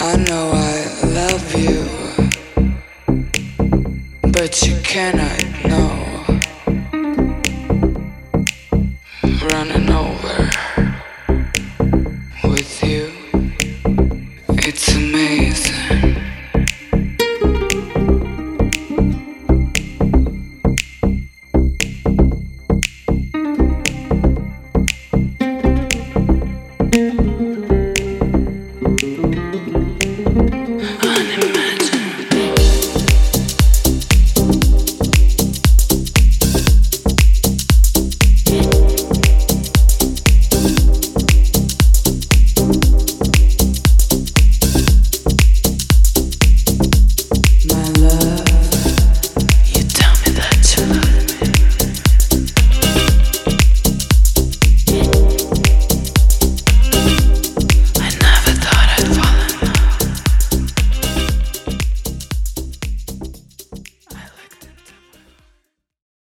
I know I love you, but you cannot know. Running over with you, it's amazing.